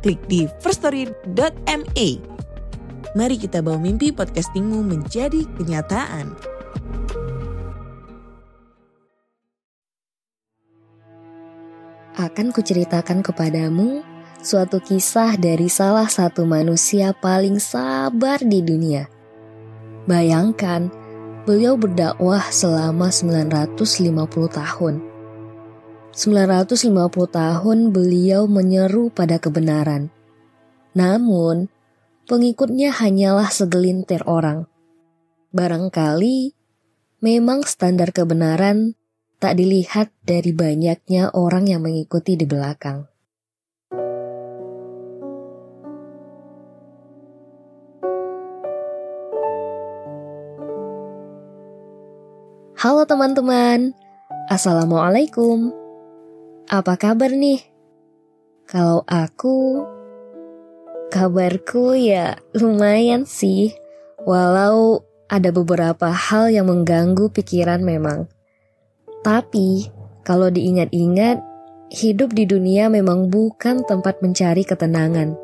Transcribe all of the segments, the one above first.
klik di firststory.me. Mari kita bawa mimpi podcastingmu menjadi kenyataan. Akan kuceritakan kepadamu suatu kisah dari salah satu manusia paling sabar di dunia. Bayangkan, beliau berdakwah selama 950 tahun. 950 tahun beliau menyeru pada kebenaran. Namun, pengikutnya hanyalah segelintir orang. Barangkali memang standar kebenaran tak dilihat dari banyaknya orang yang mengikuti di belakang. Halo teman-teman, Assalamualaikum. Apa kabar nih? Kalau aku, kabarku ya lumayan sih, walau ada beberapa hal yang mengganggu pikiran memang. Tapi, kalau diingat-ingat, hidup di dunia memang bukan tempat mencari ketenangan.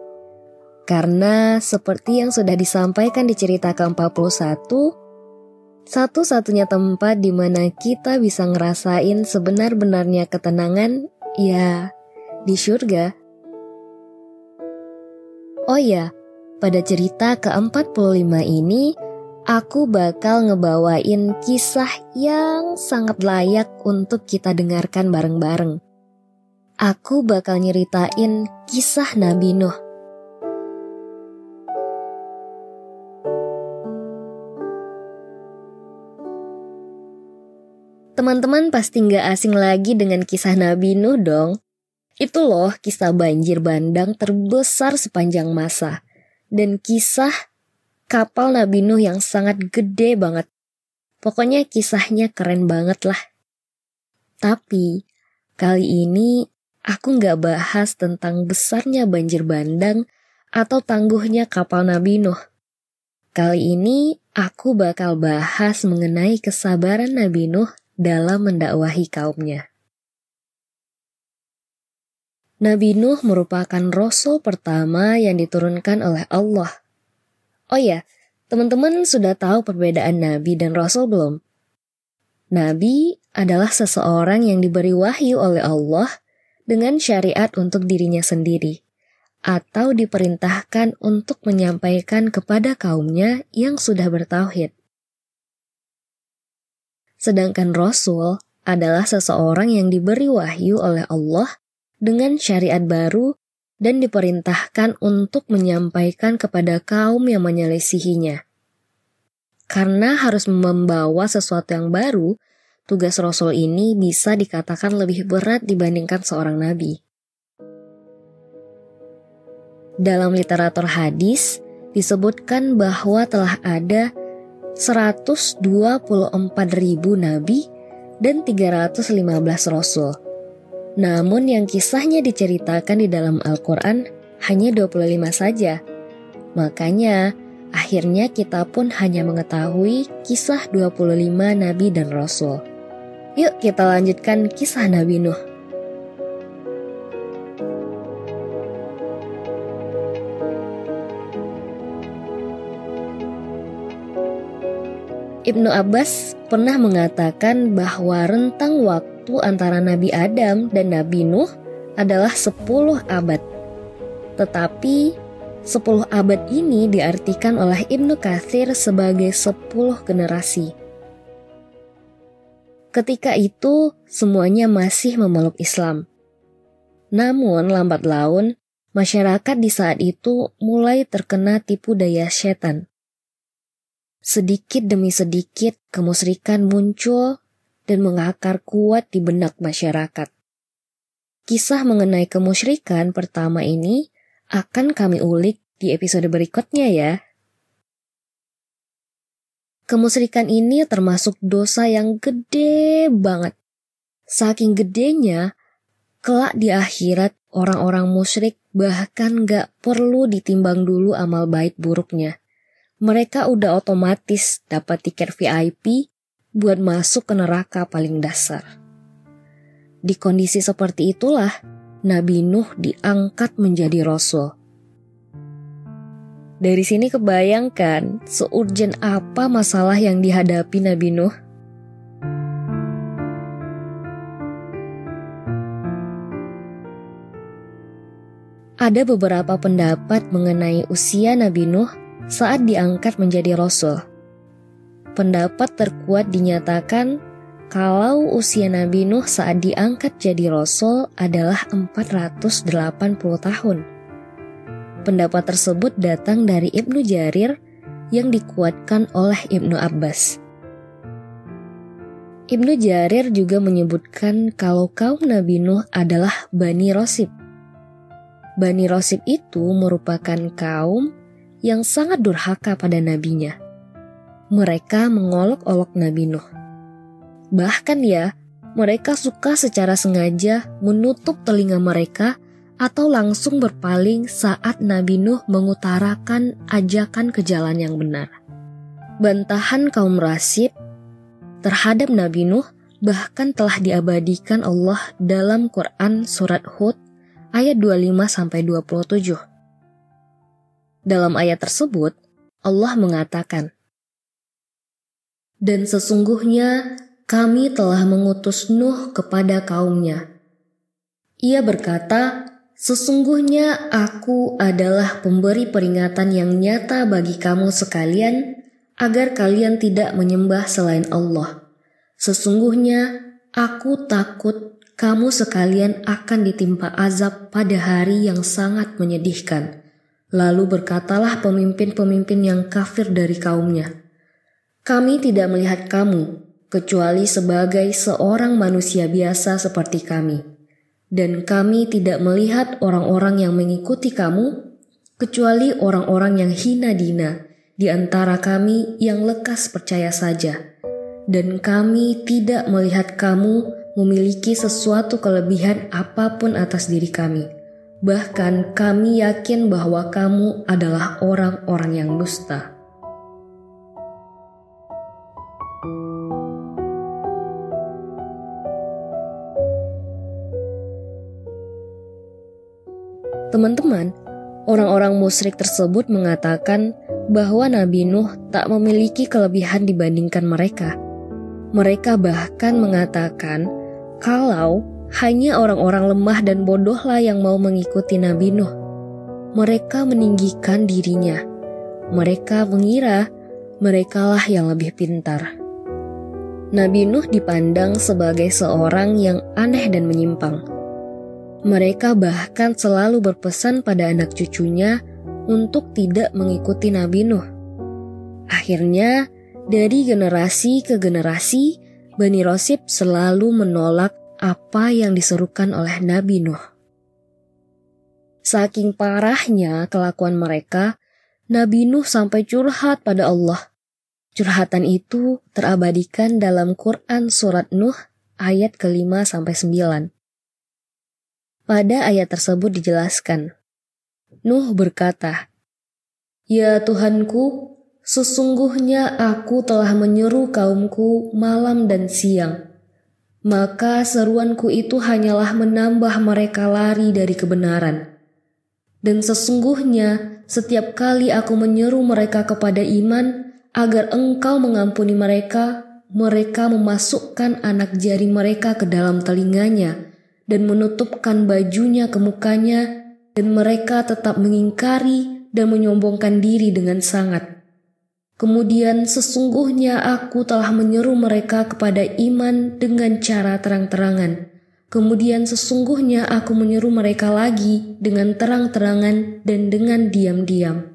Karena seperti yang sudah disampaikan di cerita ke-41, satu-satunya tempat di mana kita bisa ngerasain sebenar-benarnya ketenangan, ya di surga. Oh ya, pada cerita ke-45 ini, aku bakal ngebawain kisah yang sangat layak untuk kita dengarkan bareng-bareng. Aku bakal nyeritain kisah Nabi Nuh. Teman-teman pasti nggak asing lagi dengan kisah Nabi Nuh dong. Itu loh kisah banjir bandang terbesar sepanjang masa. Dan kisah kapal Nabi Nuh yang sangat gede banget. Pokoknya kisahnya keren banget lah. Tapi kali ini aku nggak bahas tentang besarnya banjir bandang atau tangguhnya kapal Nabi Nuh. Kali ini aku bakal bahas mengenai kesabaran Nabi Nuh dalam mendakwahi kaumnya. Nabi Nuh merupakan rasul pertama yang diturunkan oleh Allah. Oh ya, teman-teman sudah tahu perbedaan nabi dan rasul belum? Nabi adalah seseorang yang diberi wahyu oleh Allah dengan syariat untuk dirinya sendiri atau diperintahkan untuk menyampaikan kepada kaumnya yang sudah bertauhid. Sedangkan Rasul adalah seseorang yang diberi wahyu oleh Allah dengan syariat baru dan diperintahkan untuk menyampaikan kepada kaum yang menyelisihinya. Karena harus membawa sesuatu yang baru, tugas Rasul ini bisa dikatakan lebih berat dibandingkan seorang nabi. Dalam literatur hadis, disebutkan bahwa telah ada 124 ribu nabi dan 315 rasul. Namun yang kisahnya diceritakan di dalam Al-Quran hanya 25 saja. Makanya akhirnya kita pun hanya mengetahui kisah 25 nabi dan rasul. Yuk kita lanjutkan kisah Nabi Nuh. Ibnu Abbas pernah mengatakan bahwa rentang waktu antara Nabi Adam dan Nabi Nuh adalah 10 abad. Tetapi 10 abad ini diartikan oleh Ibnu Katsir sebagai 10 generasi. Ketika itu semuanya masih memeluk Islam. Namun lambat laun masyarakat di saat itu mulai terkena tipu daya setan sedikit demi sedikit kemusrikan muncul dan mengakar kuat di benak masyarakat. Kisah mengenai kemusyrikan pertama ini akan kami ulik di episode berikutnya ya. Kemusyrikan ini termasuk dosa yang gede banget. Saking gedenya, kelak di akhirat orang-orang musyrik bahkan gak perlu ditimbang dulu amal baik buruknya. Mereka udah otomatis dapat tiket VIP buat masuk ke neraka paling dasar. Di kondisi seperti itulah, Nabi Nuh diangkat menjadi rasul. Dari sini kebayangkan seurgen apa masalah yang dihadapi Nabi Nuh. Ada beberapa pendapat mengenai usia Nabi Nuh saat diangkat menjadi rasul. Pendapat terkuat dinyatakan kalau usia Nabi Nuh saat diangkat jadi rasul adalah 480 tahun. Pendapat tersebut datang dari Ibnu Jarir yang dikuatkan oleh Ibnu Abbas. Ibnu Jarir juga menyebutkan kalau kaum Nabi Nuh adalah Bani Rosib. Bani Rosib itu merupakan kaum yang sangat durhaka pada nabinya. Mereka mengolok-olok Nabi Nuh. Bahkan ya, mereka suka secara sengaja menutup telinga mereka atau langsung berpaling saat Nabi Nuh mengutarakan ajakan ke jalan yang benar. Bantahan kaum Rasid terhadap Nabi Nuh bahkan telah diabadikan Allah dalam Quran surat Hud ayat 25 sampai 27. Dalam ayat tersebut, Allah mengatakan, Dan sesungguhnya kami telah mengutus Nuh kepada kaumnya. Ia berkata, Sesungguhnya aku adalah pemberi peringatan yang nyata bagi kamu sekalian, agar kalian tidak menyembah selain Allah. Sesungguhnya aku takut kamu sekalian akan ditimpa azab pada hari yang sangat menyedihkan. Lalu berkatalah pemimpin-pemimpin yang kafir dari kaumnya, "Kami tidak melihat kamu kecuali sebagai seorang manusia biasa seperti kami." dan kami tidak melihat orang-orang yang mengikuti kamu, kecuali orang-orang yang hina dina di antara kami yang lekas percaya saja. Dan kami tidak melihat kamu memiliki sesuatu kelebihan apa pun atas diri kami. Bahkan kami yakin bahwa kamu adalah orang-orang yang dusta. Teman-teman, orang-orang musyrik tersebut mengatakan bahwa Nabi Nuh tak memiliki kelebihan dibandingkan mereka. Mereka bahkan mengatakan kalau hanya orang-orang lemah dan bodohlah yang mau mengikuti Nabi Nuh. Mereka meninggikan dirinya. Mereka mengira merekalah yang lebih pintar. Nabi Nuh dipandang sebagai seorang yang aneh dan menyimpang mereka bahkan selalu berpesan pada anak cucunya untuk tidak mengikuti Nabi Nuh. Akhirnya, dari generasi ke generasi, Bani Rosib selalu menolak apa yang diserukan oleh Nabi Nuh. Saking parahnya kelakuan mereka, Nabi Nuh sampai curhat pada Allah. Curhatan itu terabadikan dalam Quran Surat Nuh ayat kelima sampai sembilan. Pada ayat tersebut dijelaskan, Nuh berkata, Ya Tuhanku, sesungguhnya aku telah menyeru kaumku malam dan siang. Maka seruanku itu hanyalah menambah mereka lari dari kebenaran. Dan sesungguhnya setiap kali aku menyeru mereka kepada iman agar engkau mengampuni mereka, mereka memasukkan anak jari mereka ke dalam telinganya dan menutupkan bajunya ke mukanya, dan mereka tetap mengingkari dan menyombongkan diri dengan sangat. Kemudian sesungguhnya aku telah menyeru mereka kepada iman dengan cara terang-terangan. Kemudian sesungguhnya aku menyeru mereka lagi dengan terang-terangan dan dengan diam-diam.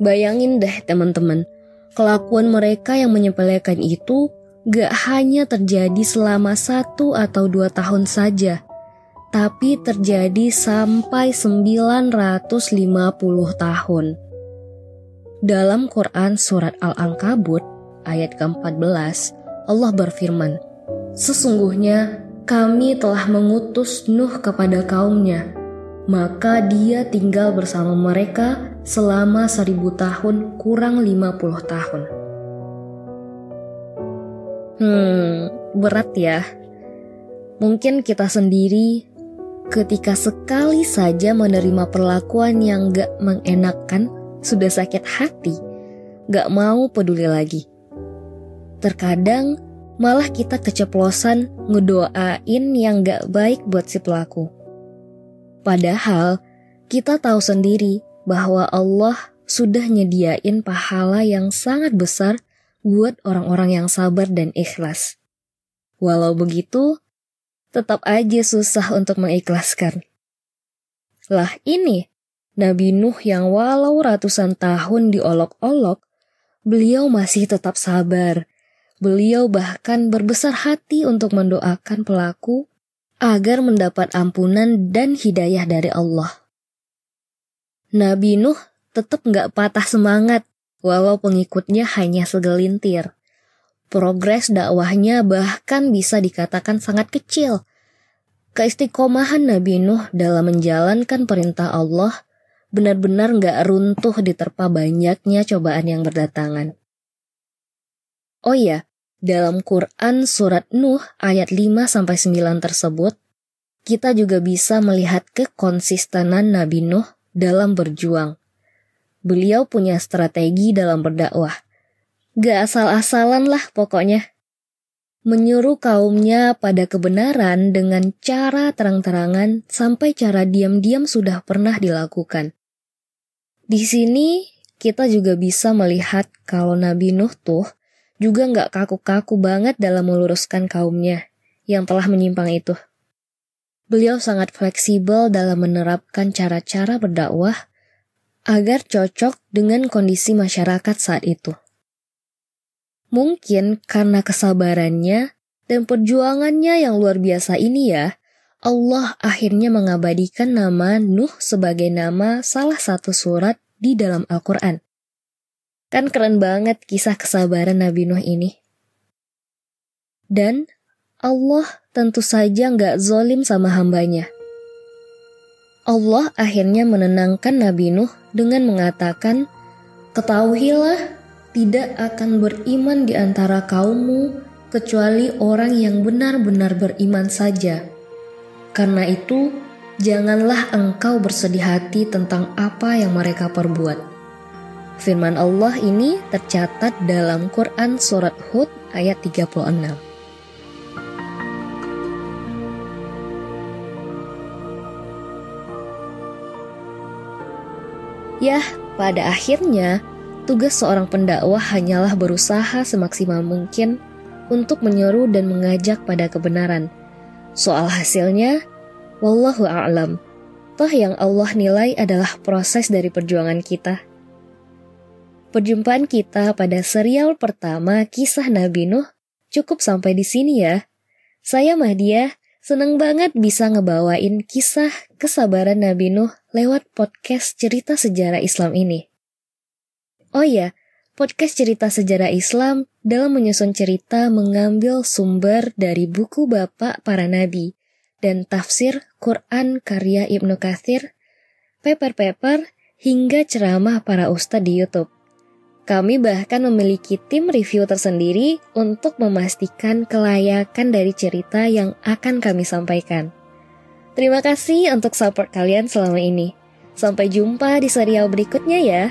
Bayangin deh teman-teman, Kelakuan mereka yang menyepelekan itu gak hanya terjadi selama satu atau dua tahun saja, tapi terjadi sampai 950 tahun. Dalam Quran Surat Al-Ankabut ayat ke-14, Allah berfirman, Sesungguhnya kami telah mengutus Nuh kepada kaumnya, maka dia tinggal bersama mereka selama seribu tahun kurang lima puluh tahun. Hmm, berat ya. Mungkin kita sendiri ketika sekali saja menerima perlakuan yang gak mengenakan, sudah sakit hati, gak mau peduli lagi. Terkadang malah kita keceplosan ngedoain yang gak baik buat si pelaku. Padahal kita tahu sendiri bahwa Allah sudah nyediain pahala yang sangat besar buat orang-orang yang sabar dan ikhlas. Walau begitu, tetap aja susah untuk mengikhlaskan. Lah ini, Nabi Nuh yang walau ratusan tahun diolok-olok, beliau masih tetap sabar Beliau bahkan berbesar hati untuk mendoakan pelaku agar mendapat ampunan dan hidayah dari Allah. Nabi Nuh tetap nggak patah semangat walau pengikutnya hanya segelintir. Progres dakwahnya bahkan bisa dikatakan sangat kecil. Keistiqomahan Nabi Nuh dalam menjalankan perintah Allah benar-benar nggak runtuh diterpa banyaknya cobaan yang berdatangan. Oh iya, dalam Quran surat Nuh ayat 5-9 tersebut, kita juga bisa melihat kekonsistenan Nabi Nuh dalam berjuang. Beliau punya strategi dalam berdakwah. Gak asal-asalan lah pokoknya. Menyuruh kaumnya pada kebenaran dengan cara terang-terangan sampai cara diam-diam sudah pernah dilakukan. Di sini kita juga bisa melihat kalau Nabi Nuh tuh juga nggak kaku-kaku banget dalam meluruskan kaumnya yang telah menyimpang itu. Beliau sangat fleksibel dalam menerapkan cara-cara berdakwah agar cocok dengan kondisi masyarakat saat itu. Mungkin karena kesabarannya dan perjuangannya yang luar biasa ini ya, Allah akhirnya mengabadikan nama Nuh sebagai nama salah satu surat di dalam Al-Quran. Kan keren banget kisah kesabaran Nabi Nuh ini. Dan Allah tentu saja nggak zolim sama hambanya. Allah akhirnya menenangkan Nabi Nuh dengan mengatakan, Ketahuilah, tidak akan beriman di antara kaummu kecuali orang yang benar-benar beriman saja. Karena itu, janganlah engkau bersedih hati tentang apa yang mereka perbuat. Firman Allah ini tercatat dalam Quran Surat Hud ayat 36. Ya, pada akhirnya tugas seorang pendakwah hanyalah berusaha semaksimal mungkin untuk menyeru dan mengajak pada kebenaran. Soal hasilnya, wallahu a'lam. Toh yang Allah nilai adalah proses dari perjuangan kita. Perjumpaan kita pada serial pertama kisah Nabi Nuh cukup sampai di sini ya. Saya Mahdia, seneng banget bisa ngebawain kisah kesabaran Nabi Nuh lewat podcast cerita sejarah Islam ini. Oh ya, podcast cerita sejarah Islam dalam menyusun cerita mengambil sumber dari buku Bapak Para Nabi dan tafsir Quran karya Ibnu Kathir, paper-paper, hingga ceramah para ustadz di Youtube. Kami bahkan memiliki tim review tersendiri untuk memastikan kelayakan dari cerita yang akan kami sampaikan. Terima kasih untuk support kalian selama ini. Sampai jumpa di serial berikutnya ya.